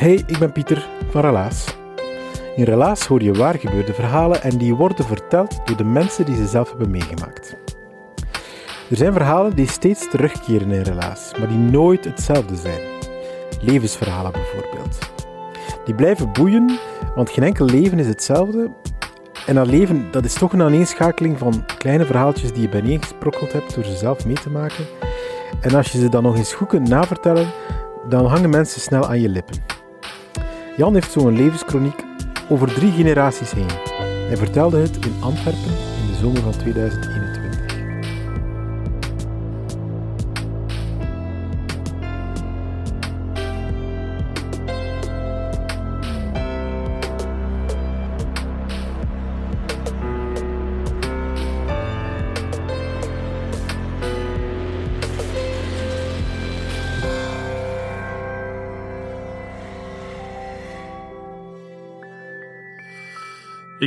Hey, ik ben Pieter van Relaas. In Relaas hoor je waar gebeurde verhalen en die worden verteld door de mensen die ze zelf hebben meegemaakt. Er zijn verhalen die steeds terugkeren in Relaas, maar die nooit hetzelfde zijn. Levensverhalen bijvoorbeeld. Die blijven boeien, want geen enkel leven is hetzelfde. En dat leven, dat is toch een aaneenschakeling van kleine verhaaltjes die je bijeengesprokkeld hebt door ze zelf mee te maken. En als je ze dan nog eens goed kunt navertellen, dan hangen mensen snel aan je lippen. Jan heeft zo'n levenskroniek over drie generaties heen. Hij vertelde het in Antwerpen in de zomer van 2021.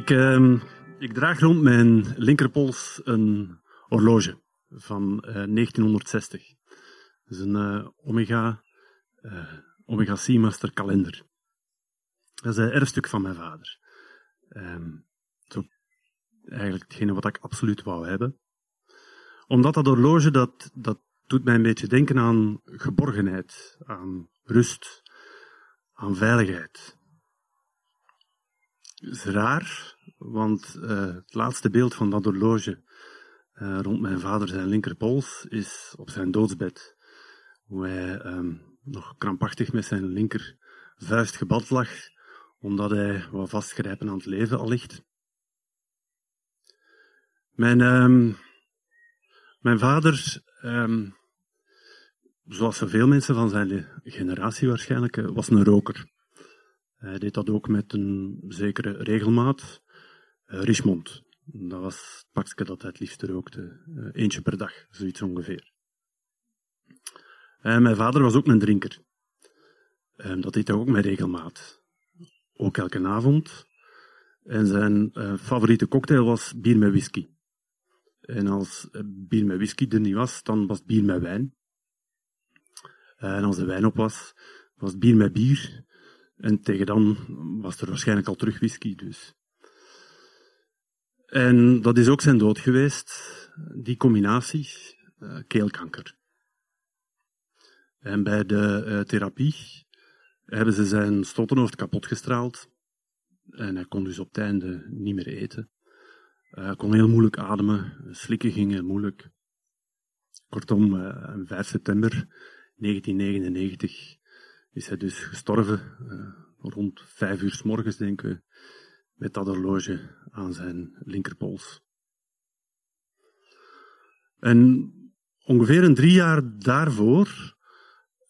Ik, ehm, ik draag rond mijn linkerpols een horloge van eh, 1960. Het is een eh, Omega, eh, Omega Seamaster kalender. Dat is een erfstuk van mijn vader. Ehm, eigenlijk hetgene wat ik absoluut wou hebben. Omdat dat horloge, dat, dat doet mij een beetje denken aan geborgenheid, aan rust, aan veiligheid. Is raar, want eh, het laatste beeld van dat horloge eh, rond mijn vader zijn linkerpols is op zijn doodsbed. Hoe hij ehm, nog krampachtig met zijn linker vuist gebald lag, omdat hij wat vastgrijpen aan het leven allicht. Mijn, ehm, mijn vader, ehm, zoals zoveel mensen van zijn generatie waarschijnlijk, eh, was een roker. Hij deed dat ook met een zekere regelmaat. Eh, Richmond, dat was het pakje dat hij het liefst rookte. Eh, eentje per dag, zoiets ongeveer. Mijn vader was ook een drinker. Dat deed hij ook met regelmaat. Ook elke avond. En zijn eh, favoriete cocktail was bier met whisky. En als bier met whisky er niet was, dan was het bier met wijn. En als de wijn op was, was het bier met bier. En tegen dan was er waarschijnlijk al terug whisky, dus. En dat is ook zijn dood geweest, die combinatie, eh, keelkanker. En bij de eh, therapie hebben ze zijn stottenhoofd kapot gestraald. En hij kon dus op het einde niet meer eten. Eh, Hij kon heel moeilijk ademen, slikken ging heel moeilijk. Kortom, eh, op 5 september 1999 is hij dus gestorven, eh, rond vijf uur s morgens, denken met dat horloge aan zijn linkerpols. En ongeveer een drie jaar daarvoor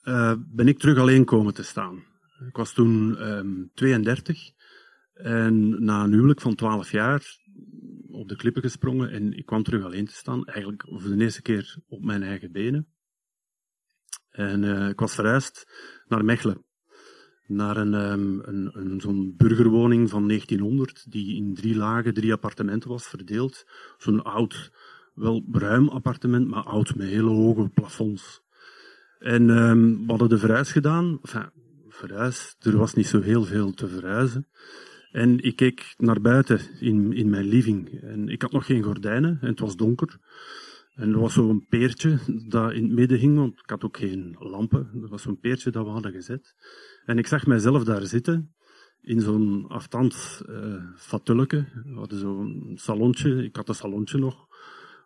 eh, ben ik terug alleen komen te staan. Ik was toen ehm 32 en na een huwelijk van 12 jaar op de klippen gesprongen en ik kwam terug alleen te staan. Eigenlijk voor de eerste keer op mijn eigen benen. En eh, ik was verhuisd naar Mechelen. Naar een, ehm, een, een zo'n burgerwoning van 1900, die in drie lagen, drie appartementen was verdeeld. Zo'n oud, wel ruim appartement, maar oud met hele hoge plafonds. En ehm, we hadden de verhuis gedaan. Enfin, verhuis, er was niet zo heel veel te verhuizen. En ik keek naar buiten in, in mijn living. En ik had nog geen gordijnen en het was donker. En er was zo'n peertje dat in het midden hing, want ik had ook geen lampen. Er was zo'n peertje dat we hadden gezet. En ik zag mijzelf daar zitten, in zo'n afstand uh, fatulleke. We hadden zo'n salontje, ik had een salontje nog,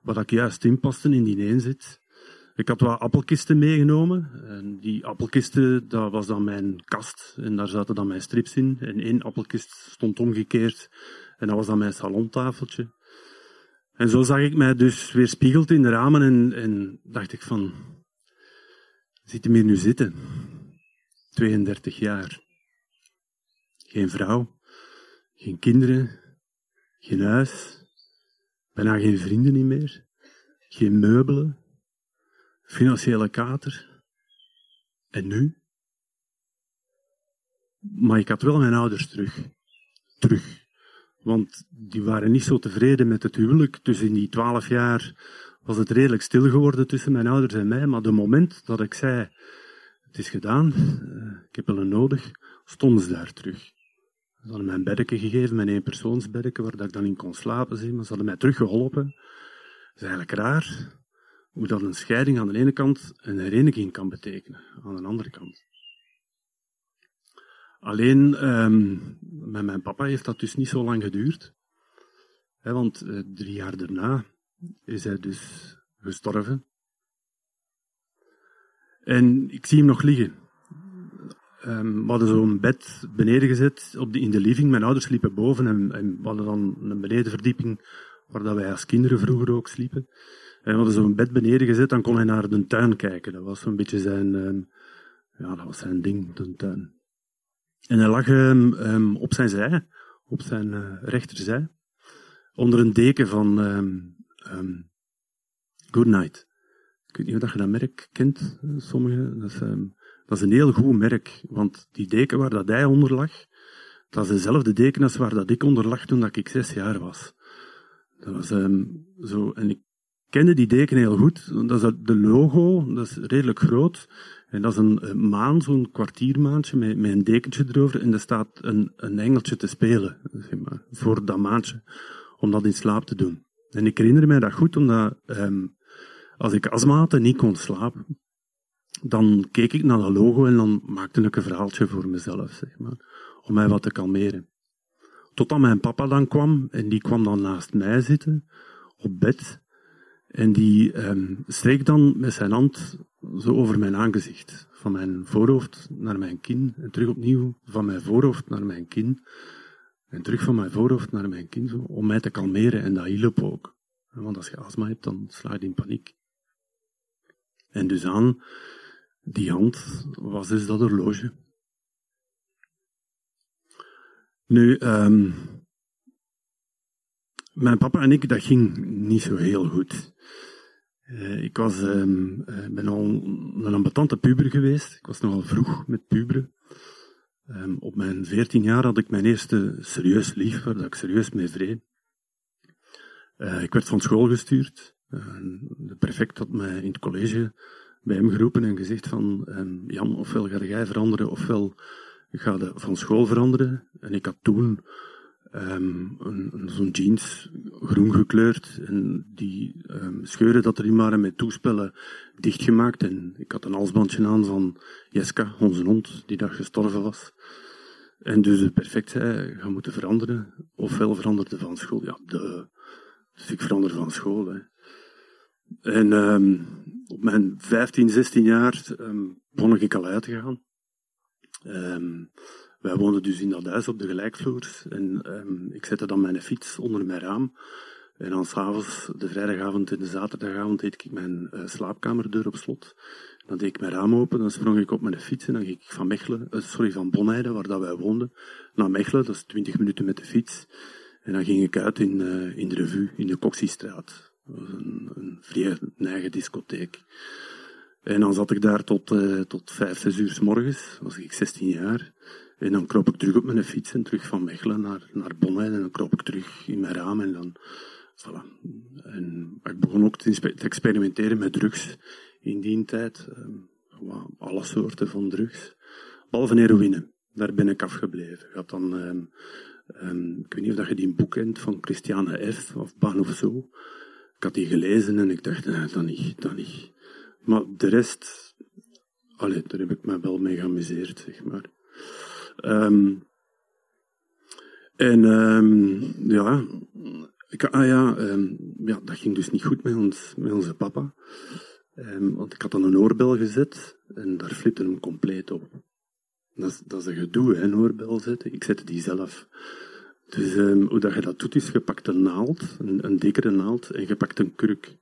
waar ik juist in paste, in die een zit. Ik had wat appelkisten meegenomen. En die appelkisten, dat was dan mijn kast. En daar zaten dan mijn strips in. En één appelkist stond omgekeerd. En dat was dan mijn salontafeltje. En zo zag ik mij dus weer spiegeld in de ramen en, en dacht ik van, zit hem hier nu zitten? 32 jaar. Geen vrouw, geen kinderen, geen huis, bijna geen vrienden meer, geen meubelen, financiële kater. En nu? Maar ik had wel mijn ouders terug. Terug. Want die waren niet zo tevreden met het huwelijk. Dus in die twaalf jaar was het redelijk stil geworden tussen mijn ouders en mij. Maar de moment dat ik zei, het is gedaan, eh, ik heb een nodig, stonden ze daar terug. Ze hadden mij een gegeven, mijn eenpersoonsbeddeke, waar ik dan in kon slapen. Ze hadden mij teruggeholpen. Het is eigenlijk raar hoe dat een scheiding aan de ene kant een hereniging kan betekenen, aan de andere kant. Alleen um, met mijn papa heeft dat dus niet zo lang geduurd. Want uh, drie jaar daarna is hij dus gestorven. En ik zie hem nog liggen. Um, we hadden zo'n bed beneden gezet op in de living. Mijn ouders sliepen boven en, en we hadden dan een benedenverdieping waar dat wij als kinderen vroeger ook sliepen. En we hadden zo'n bed beneden gezet, dan kon hij naar de tuin kijken. Dat was zo'n beetje zijn, um, ja, dat was zijn ding, de tuin. En hij lag um, op zijn zij, op zijn uh, rechterzij, onder een deken van um, um, Good Night. Ik weet niet of je dat merk kent, eh, sommigen. Dat is, dat is een heel goed merk, want die deken waar dat hij onder lag, dat is dezelfde deken als waar dat ik onder lag toen dat ik zes jaar was. Dat was zo, en ik kende die deken heel goed. Dat is de logo, dat is redelijk groot. En dat is een maan, zo'n kwartiermaandje met, met een dekentje erover. En er staat een, een engeltje te spelen, zeg maar, voor dat maandje. Om dat in slaap te doen. En ik herinner mij dat goed, omdat um, als ik astma niet kon slapen, dan keek ik naar dat logo en dan maakte ik een verhaaltje voor mezelf, zeg maar. Om mij wat te kalmeren. Totdat mijn papa dan kwam, en die kwam dan naast mij zitten, op bed. En die um, streek dan met zijn hand zo over mijn aangezicht. Van mijn voorhoofd naar mijn kin. En terug opnieuw van mijn voorhoofd naar mijn kin. En terug van mijn voorhoofd naar mijn kin. Zo, om mij te kalmeren. En dat hielp ook. Want als je astma hebt, dan sla je in paniek. En dus aan die hand was dus dat horloge. Nu, um, mijn papa en ik, dat ging niet zo heel goed. Uh, ik was, um, uh, ben al een ambetante puber geweest. Ik was nogal vroeg met puberen. Um, op mijn veertien jaar had ik mijn eerste serieus lief, waar ik serieus mee vreed. Uh, ik werd van school gestuurd. de prefect had mij in het college bij hem geroepen en gezegd van, um, Jan, ofwel ga jij veranderen, ofwel ga je van school veranderen. En ik had toen um, een, zo'n jeans, groen gekleurd, en die um, scheuren dat erin waren met toespellen dichtgemaakt. En ik had een halsbandje aan van Jeska, onze hond, die dag gestorven was. En dus perfect zei, ga moeten veranderen. Ofwel veranderde van school. Ja, de, dus ik verander van school. Hè. En um, op mijn 15, 16 jaar um, begon ik al uit te gaan. Um, wij woonden dus in dat huis op de gelijkvloer. En um, ik zette dan mijn fiets onder mijn raam. En dan s'avonds, de vrijdagavond en de zaterdagavond, deed ik mijn uh, slaapkamerdeur op slot. Dan deed ik mijn raam open, dan sprong ik op mijn fiets en dan ging ik van Mechelen, uh, sorry, van Bonheide, waar dat wij woonden, naar Mechelen. Dat is 20 minuten met de fiets. En dan ging ik uit in, uh, in de revue, in de Coxiestraat. Dat was een, een vrij eigen discotheek. En dan zat ik daar tot, uh, tot vijf, zes uur s morgens. was ik 16 jaar. En dan kroop ik terug op mijn fiets en terug van Mechelen naar, naar Bonn. En dan kroop ik terug in mijn raam en dan, voilà. En ik begon ook te, experimenteren met drugs in die tijd. Um, alle soorten van drugs. Behalve heroïne. Daar ben ik afgebleven. Ik had dan, um, um, ik weet niet of je die boek kent van Christiane F. of Ban of Zo. Ik had die gelezen en ik dacht, nee, dat niet, dat niet. Maar de rest, allee, daar heb ik me wel mee geamuseerd, zeg maar. Ehm, en ehm, ja, ik, ah ja, ehm, ja, dat ging dus niet goed met, ons, met onze papa. Want ik had dan een oorbel gezet en daar flipte hem compleet op. Dat is, dat een gedoe, hè, een oorbel zetten. Ik zette die zelf. Dus hoe dat je dat doet, is je pakt een naald, een, een dikkere naald, en je pakt een kruk.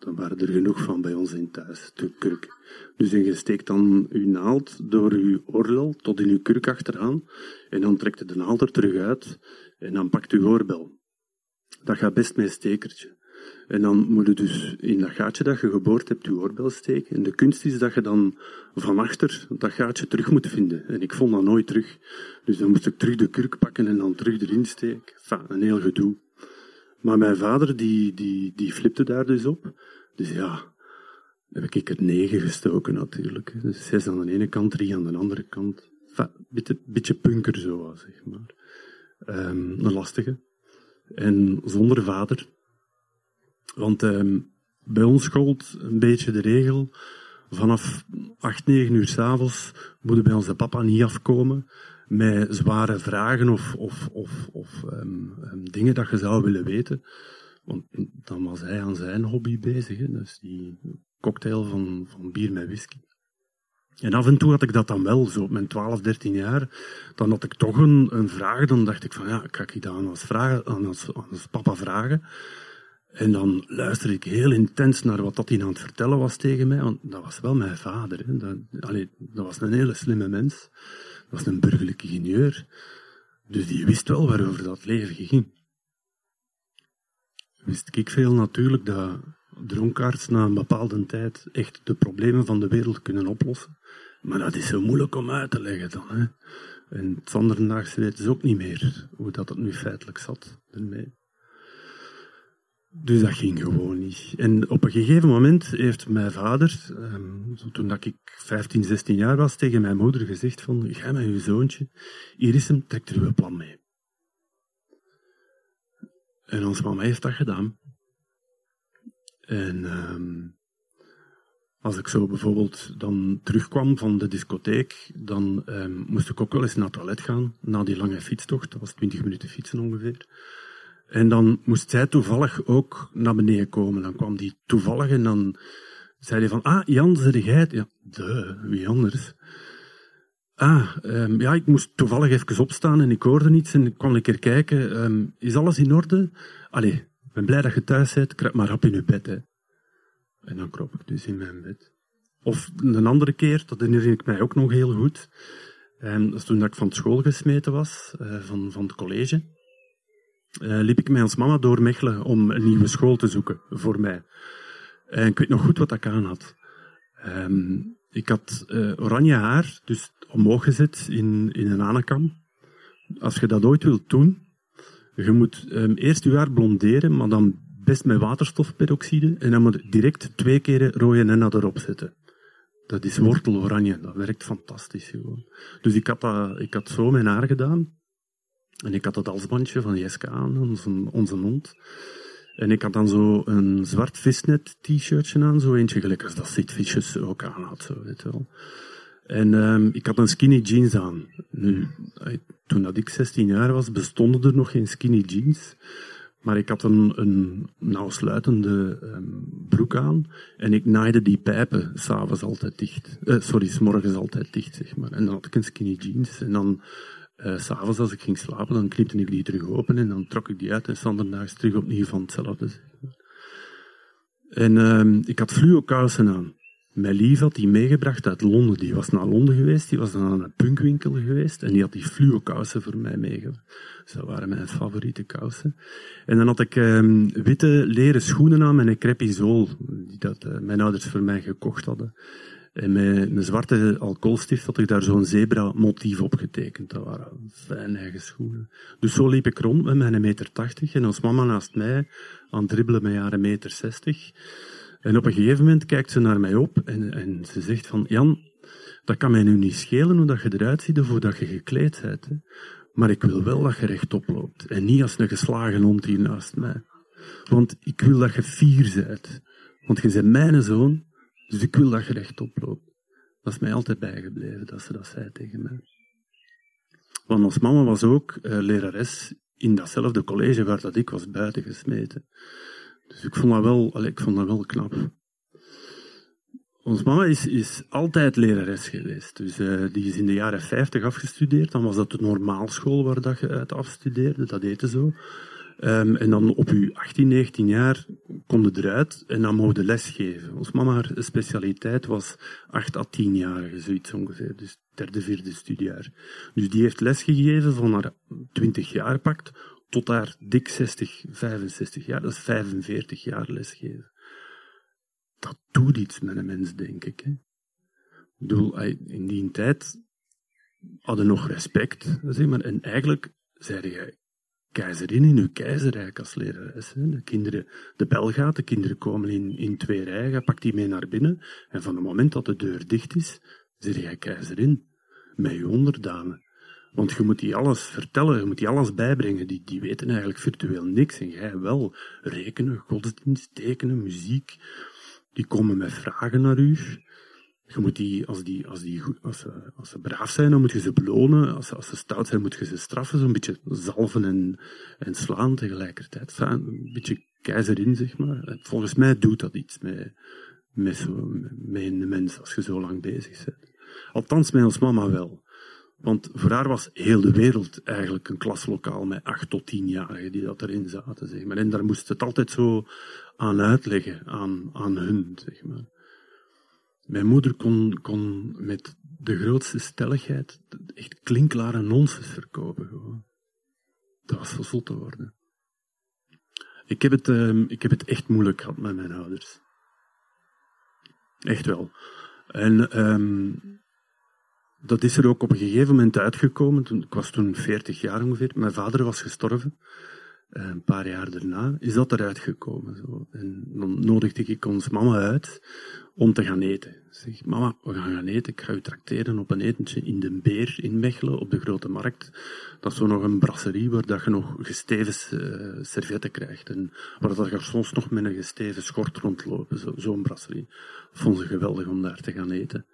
Dan waren er genoeg van bij ons in thuis, de kruk. Dus je steekt dan je naald door je oorlel tot in je kruk achteraan, en dan trekt je de naald er terug uit, en dan pakt je oorbel. Dat gaat best met een stekertje. En dan moet je dus in dat gaatje dat je geboord hebt, je oorbel steken. En de kunst is dat je dan van achter dat gaatje terug moet vinden. En ik vond dat nooit terug. Dus dan moest ik terug de kurk pakken en dan terug erin steken. Een heel gedoe. Maar mijn vader, die, die, die flipte daar dus op. Dus ja, heb ik er negen gestoken natuurlijk. Dus zes aan de ene kant, drie aan de andere kant. Enfin, beetje, beetje punker zo, zeg maar. Um, een lastige. En zonder vader. Want um, bij ons gold een beetje de regel. Vanaf 8, 9 uur s'avonds moeten bij onze papa niet afkomen met zware vragen of, of, of, of um, um, dingen dat je zou willen weten. Want dan was hij aan zijn hobby bezig. Dus die cocktail van, van bier met whisky. En af en toe had ik dat dan wel, zo op mijn 12, 13 jaar. Dan had ik toch een, een vraag, dan dacht ik van ja, kan ik dat aan als, vragen, aan als, aan papa vragen? En dan luisterde ik heel intens naar wat dat hij aan het vertellen was tegen mij, want dat was wel mijn vader. Hè. Dat, dat was een hele slimme mens. Was een burgerlijke ingenieur. Dus die wist wel waarover dat leven ging. Wist ik veel natuurlijk dat dronkaards na een bepaalde tijd echt de problemen van de wereld kunnen oplossen. Maar dat is zo moeilijk om uit te leggen dan. Hè. En het vanderdaagse weten ze ook niet meer hoe dat het nu feitelijk zat ermee. Dus dat ging gewoon niet. En op een gegeven moment heeft mijn vader, um, toen dat ik 15, 16 jaar was, tegen mijn moeder gezegd van, ga met je zoontje, hier is hem, trek er plan mee. En ons mama heeft dat gedaan. En um, als ik zo bijvoorbeeld dan terugkwam van de discotheek, dan um, moest ik ook wel eens naar het toilet gaan, na die lange fietstocht. Dat was 20 minuten fietsen ongeveer. En dan moest zij toevallig ook naar beneden komen. Dan kwam die toevallig en dan zei hij van, ah, Jan, zeg jij? Ja, de, wie anders? Ah, um, ja, ik moest toevallig even opstaan en ik hoorde niets en ik kwam een keer kijken. Um, is alles in orde? Allee, ik ben blij dat je thuis bent, kruip maar rap in je bed, hè. En dan kroop ik dus in mijn bed. Of een andere keer, dat herinner ik mij ook nog heel goed. Um, dat is toen dat ik van school gesmeten was, uh, van, van het college liep ik met ons mama door Mechelen om een nieuwe school te zoeken voor mij. En ik weet nog goed wat ik aan had. Um, ik had uh, oranje haar, dus omhoog gezet in, in een anekam. Als je dat ooit wilt doen, je moet um, eerst je haar blonderen, maar dan best met waterstofperoxide. En dan moet je direct twee keer rode henna erop zetten. Dat is worteloranje, dat werkt fantastisch gewoon. Dus ik had, ik had zo mijn haar gedaan. En ik had het halsbandje van Jeske aan, onze, onze hond. En ik had dan zo een zwart visnet t-shirtje aan, zo eentje gelijk als dat Sid ook aan had, zo, weet wel. En um, ik had een skinny jeans aan. Nu, toen dat ik 16 jaar was, bestonden er nog geen skinny jeans. Maar ik had een, een nauwsluitende um, broek aan. En ik naaide die pijpen s'avonds altijd dicht. Uh, sorry, s'morgens altijd dicht, zeg maar. En dan had ik een skinny jeans. En dan uh, S'avonds als ik ging slapen, dan knipte ik die terug open en dan trok ik die uit en standaardaags terug opnieuw van hetzelfde. En uh, ik had fluo kousen aan. Mijn lief had die meegebracht uit Londen. Die was naar Londen geweest, die was dan aan een punkwinkel geweest en die had die fluo kousen voor mij meegebracht. Dus dat waren mijn favoriete kousen. En dan had ik um, witte leren schoenen aan met een crepe zool, die dat uh, mijn ouders voor mij gekocht hadden. En met een zwarte alcoholstift had ik daar zo'n zebra-motief op getekend. Dat waren fijne eigen schoenen. Dus zo liep ik rond met mijn meter tachtig en als mama naast mij aan het dribbelen met haar meter zestig. En op een gegeven moment kijkt ze naar mij op en, en ze zegt van, Jan, dat kan mij nu niet schelen hoe dat je eruit ziet of hoe dat je gekleed bent. Maar ik wil wel dat je rechtop loopt en niet als een geslagen hond hier naast mij. Want ik wil dat je fier bent. Want je bent mijn zoon, dus ik wil dat je rechtop loopt. Dat is mij altijd bijgebleven, dat ze dat zei tegen mij. Want ons mama was ook uh, lerares in datzelfde college waar dat ik was buiten gesmeten. Dus ik vond dat wel, ik vond dat wel knap. Ons mama is, is altijd lerares geweest. Dus uh, die is in de jaren 50 afgestudeerd. Dan was dat de normaalschool waar dat je uit afstudeerde. Dat heette zo. Um, en dan op je 18, 19 jaar kon je eruit en dan mocht je lesgeven. Ons mama, specialiteit was 8 à 10 jaar, zoiets ongeveer. Dus derde, vierde studiejaar. Dus die heeft lesgegeven van haar 20 jaar pakt tot haar dik 60, 65 jaar. Dat is 45 jaar lesgeven. Dat doet iets met een mens, denk ik. Hè. Ik bedoel, in die tijd hadden nog respect, maar. En eigenlijk zei jij keizerin in uw keizerrijk als lerares. Hè. De kinderen, de bel gaat, de kinderen komen in, in twee rijen, je pakt die mee naar binnen. En van het moment dat de deur dicht is, zeg jij keizerin. Met je onderdanen. Want je moet die alles vertellen, je moet die alles bijbrengen. Die, die weten eigenlijk virtueel niks. En jij wel. Rekenen, godsdienst, tekenen, muziek. Die komen met vragen naar u. Je moet die, als, die, als, die, als, ze, als ze braaf zijn, dan moet je ze belonen. Als ze, als ze stout zijn, moet je ze straffen. Zo'n beetje zalven en, en slaan tegelijkertijd. Een beetje keizerin, zeg maar. Volgens mij doet dat iets met, met, zo, met een mens als je zo lang bezig bent. Althans, met ons mama wel. Want voor haar was heel de wereld eigenlijk een klaslokaal met acht tot tienjarigen die dat erin zaten. Zeg maar. En daar moest het altijd zo aan uitleggen, aan, aan hun. Zeg maar. Mijn moeder kon, kon met de grootste stelligheid echt klinklare nonsens verkopen. Dat was zo zot te worden. Ik heb, het, uh, ik heb het echt moeilijk gehad met mijn ouders. Echt wel. En um, dat is er ook op een gegeven moment uitgekomen. Toen, ik was toen 40 jaar ongeveer. Mijn vader was gestorven. Eh, een paar jaar daarna is dat eruit gekomen. Zo. En dan nodigde ik ons mama uit om te gaan eten. Zeg, mama, we gaan gaan eten. Ik ga u trakteren op een etentje in de Beer in Mechelen, op de Grote Markt. Dat is zo nog een brasserie waar dat je nog gesteven uh, servetten krijgt. En waar dat je soms nog met een gesteven schort rondlopen. Zo'n zo brasserie. Vond ze geweldig om daar te gaan eten.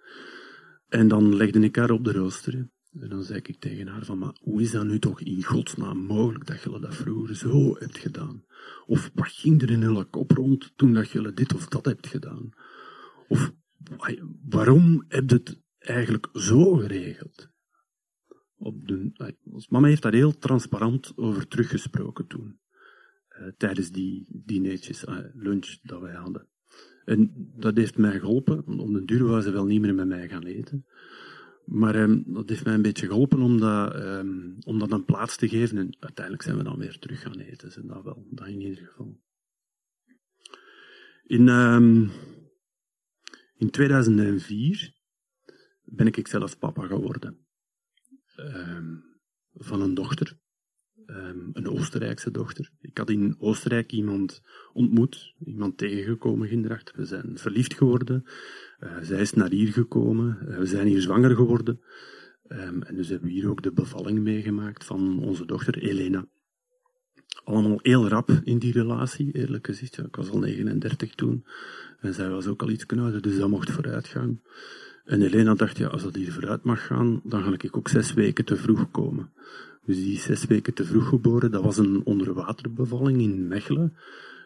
En dan legde ik haar op de rooster. En dan zei ik tegen haar van, maar hoe is dat nu toch in godsnaam mogelijk dat je dat vroeger zo hebt gedaan? Of wat ging er in hele kop rond toen dat je dit of dat hebt gedaan? Of waarom heb je het eigenlijk zo geregeld? Op mama heeft daar heel transparant over teruggesproken toen. Uh, tijdens die dinertjes, uh, lunch dat wij hadden. En dat heeft mij geholpen. Om de duur was ze wel niet meer met mij gaan eten. Maar um, dat heeft mij een beetje geholpen om dat, um, dat een plaats te geven. En uiteindelijk zijn we dan weer terug gaan eten. Dus dat wel, dat in ieder geval. In, um, in 2004 ben ik zelf papa geworden. van een dochter. Um, een Oostenrijkse dochter. Ik had in Oostenrijk iemand ontmoet, iemand tegengekomen Gindracht. We zijn verliefd geworden. Uh, zij is naar hier gekomen. Uh, we zijn hier zwanger geworden. Um, en dus hebben we hier ook de bevalling meegemaakt van onze dochter Elena. Allemaal heel rap in die relatie, eerlijk gezegd. Ja, ik was al 39 toen. En zij was ook al iets ouder, dus dat mocht vooruit gaan. En Elena dacht, ja, als dat hier vooruit mag gaan, dan ga ik ook zes weken te vroeg komen. Dus die zes weken te vroeg geboren. Dat was een onderwaterbevalling in Mechelen.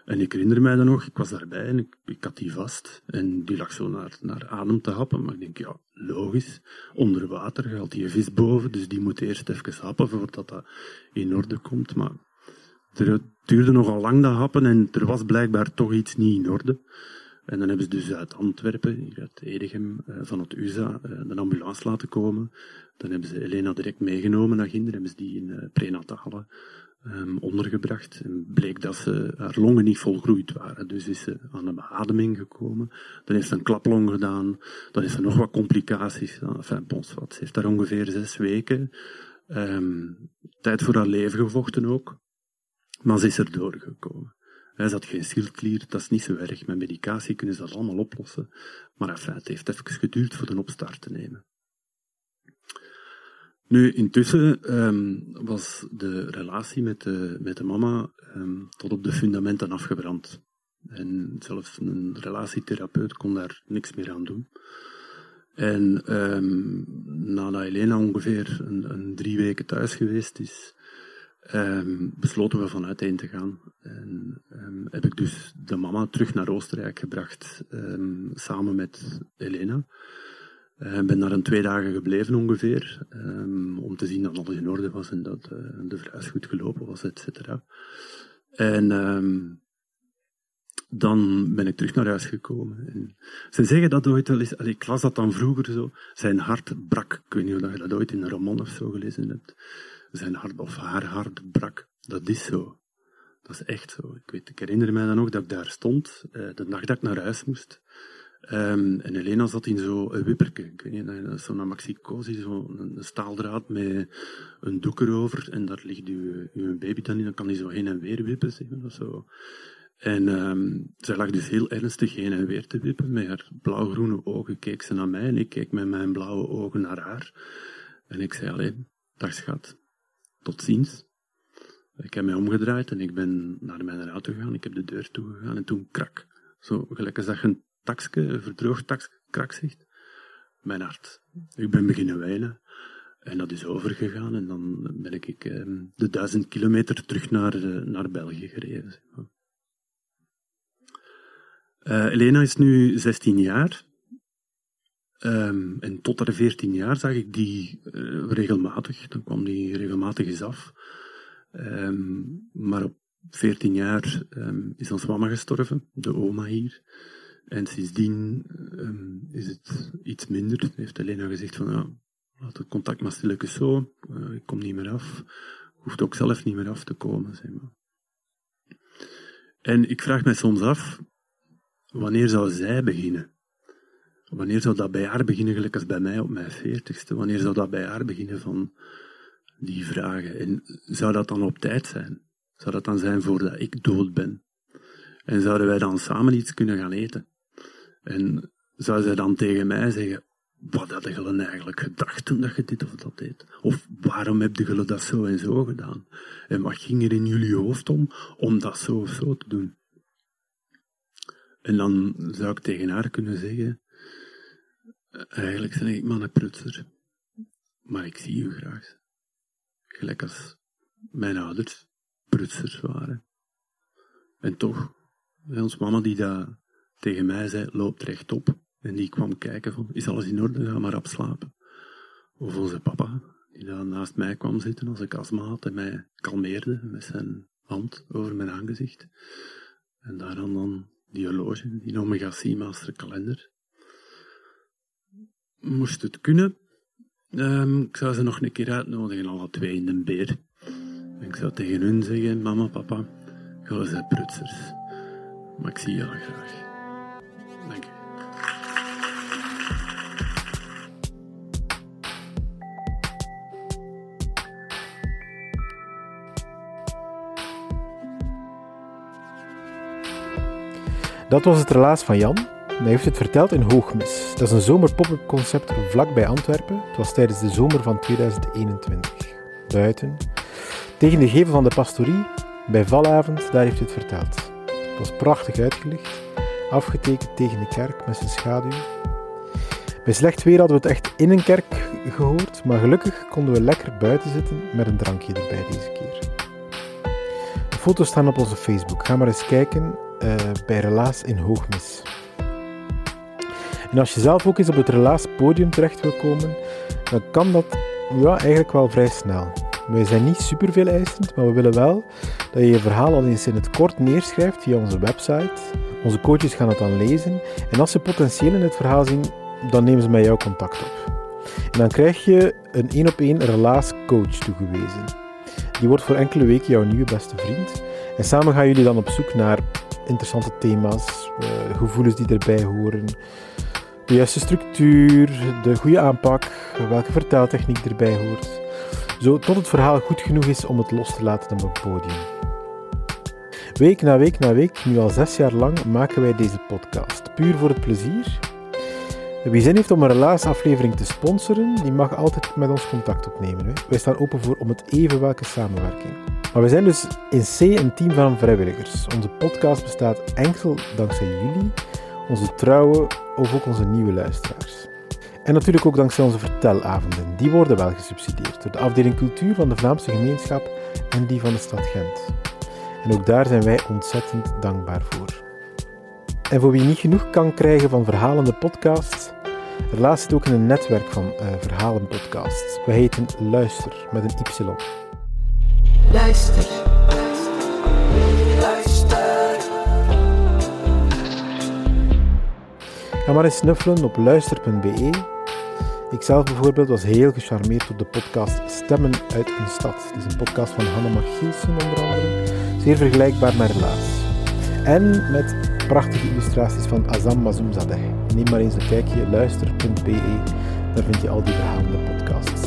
En ik herinner mij dan nog, ik was daarbij en ik, ik had die vast. En die lag zo naar, naar adem te happen. Maar ik denk, ja, logisch. Onder water gaat die vis boven, dus die moet eerst even happen voordat dat in orde komt. Maar het duurde nogal lang dat happen en er was blijkbaar toch iets niet in orde. En dan hebben ze dus uit Antwerpen, uit Edegem, eh, van het USA, eh, een ambulance laten komen. Dan hebben ze Elena direct meegenomen naar Ginder, hebben ze die in uh, prenatale um, ondergebracht. En bleek dat ze, haar longen niet volgroeid waren. Dus is ze aan de beademing gekomen. Dan heeft ze een klaplong gedaan. Dan is er nog wat complicaties. Enfin, bons, wat. Ze heeft daar ongeveer zes weken um, tijd voor haar leven gevochten ook. Maar ze is er doorgekomen. Hij zat geen schildklier, dat is niet zo erg. Met medicatie kunnen ze dat allemaal oplossen. Maar het heeft even geduurd voor de opstart te nemen. Nu, intussen ehm, was de relatie met de, met de mama ehm, tot op de fundamenten afgebrand. En zelfs een relatietherapeut kon daar niks meer aan doen. En um, nadat Elena ongeveer een, een, drie weken thuis geweest is, um, besloten we van uiteen te gaan. En um, heb ik dus de mama terug naar Oostenrijk gebracht, samen met Elena. Ik ben daar een twee dagen gebleven ongeveer, om te zien dat alles in orde was en dat uh, de verhuis goed gelopen was, et cetera. En dan ben ik terug naar huis gekomen. En ze zeggen dat ooit wel eens, ik las dat dan vroeger zo, zijn hart brak. Ik weet niet of je dat ooit in een roman of zo gelezen hebt. Zijn hart of haar hart brak. Dat is zo. Dat is echt zo. Ik, weet, ik herinner mij dan nog dat ik daar stond, eh, de nacht dat ik naar huis moest. Um, en Elena zat in zo'n wipperke. Ik weet niet, zo'n maxicosi, zo'n staaldraad met een doek erover. En daar ligt uw, uw baby dan in, dan kan hij zo heen en weer wippen. Zeg maar, zo. En um, zij lag dus heel ernstig heen en weer te wippen. Met haar blauwgroene ogen keek ze naar mij en ik keek met mijn blauwe ogen naar haar. En ik zei alleen, dag schat, tot ziens. Ik heb mij omgedraaid en ik ben naar mijn auto gegaan. Ik heb de deur toegegaan en toen krak. Zo gelijk als dat een takske, een verdroogd takske, krak ziet. Mijn hart. Ik ben beginnen wijnen. En dat is overgegaan en dan ben ik um, de duizend kilometer terug naar, uh, naar België gereden. Uh, Elena is nu 16 jaar. Um, en tot haar 14 jaar zag ik die uh, regelmatig. Dan kwam die regelmatig eens af. Um, maar op 14 jaar um, is ons mama gestorven, de oma hier. En sindsdien is het iets minder. Heeft Elena gezegd van, ja, laat het contact maar stilletjes zo. Uh, ik kom niet meer af. Hoeft ook zelf niet meer af te komen, zeg maar. En ik vraag mij soms af, Wanneer zou zij beginnen? Wanneer zou dat bij haar beginnen, als bij mij op mijn veertigste? Wanneer zou dat bij haar beginnen van die vragen? En zou dat dan op tijd zijn? Zou dat dan zijn voordat ik dood ben? En zouden wij dan samen iets kunnen gaan eten? En zou zij dan tegen mij zeggen, wat had je eigenlijk gedacht toen dat je dit of dat deed? Of waarom heb je dat zo en zo gedaan? En wat ging er in jullie hoofd om, om dat zo of zo te doen? En dan zou ik tegen haar kunnen zeggen, eigenlijk ben ik maar een prutser, maar ik zie u graag. Gelijk als mijn ouders prutsers waren. En toch, ons mama die dat tegen mij zei, loopt rechtop. En die kwam kijken van, is alles in orde, ga maar opslapen. Of onze papa, die dan naast mij kwam zitten als ik astma had en mij kalmeerde met zijn hand over mijn aangezicht. En daar dan die horloge, die Omega-C Master kalender. Moest het kunnen, um, ik zou ze nog een keer uitnodigen, alle twee in de beer. Ik zou tegen hun zeggen, mama, papa, ga zijn prutsers. Maar ik zie jullie graag. Dank u. Dat was het relaas van Jan. Hij heeft het verteld in Hoogmis. Dat is een zomer up concept vlakbij Antwerpen. Het was tijdens de zomer van 2021. Buiten. Tegen de gevel van de pastorie, bij valavond, daar heeft hij het verteld. Het was prachtig uitgelicht, afgetekend tegen de kerk met zijn schaduw. Bij slecht weer hadden we het echt in een kerk gehoord, maar gelukkig konden we lekker buiten zitten met een drankje erbij deze keer. De foto's staan op onze Facebook. Ga maar eens kijken uh, bij Relaas in Hoogmis. En als je zelf ook eens op het Relaas podium terecht wil komen, dan kan dat ja, eigenlijk wel vrij snel. Wij zijn niet super veel eisend, maar we willen wel dat je je verhaal al eens in het kort neerschrijft via onze website. Onze coaches gaan het dan lezen en als ze potentieel in het verhaal zien, dan nemen ze met jou contact op. En dan krijg je een één op één relaas coach toegewezen. Die wordt voor enkele weken jouw nieuwe beste vriend. En samen gaan jullie dan op zoek naar interessante thema's, uh, gevoelens die erbij horen, de juiste structuur, de goede aanpak, welke verteltechniek erbij hoort. Zo tot het verhaal goed genoeg is om het los te laten op het podium. Week na week na week, nu al zes jaar lang, maken wij deze podcast. Puur voor het plezier. Wie zin heeft om een relaasaflevering te sponsoren, die mag altijd met ons contact opnemen. Hè. Wij staan open voor om het even welke samenwerking. Maar we zijn dus in C een team van vrijwilligers. Onze podcast bestaat enkel dankzij jullie, onze trouwe of ook onze nieuwe luisteraars. En natuurlijk ook dankzij onze vertelavonden. Die worden wel gesubsidieerd door de afdeling cultuur van de Vlaamse gemeenschap en die van de stad Gent. En ook daar zijn wij ontzettend dankbaar voor. En voor wie niet genoeg kan krijgen van verhalende podcasts, Relaas zit ook een netwerk van uh, verhalenpodcasts. We heten Luister met een Y. Luister. Ga maar eens snuffelen op luister.be. Ikzelf bijvoorbeeld was heel gecharmeerd door de podcast Stemmen uit een stad. Het is een podcast van Hanna Gielsen onder andere. Zeer vergelijkbaar met Relaas. En met prachtige illustraties van Azam Mazoumzadeh. Neem maar eens een kijkje, luister.be. Daar vind je al die verhalende podcasts.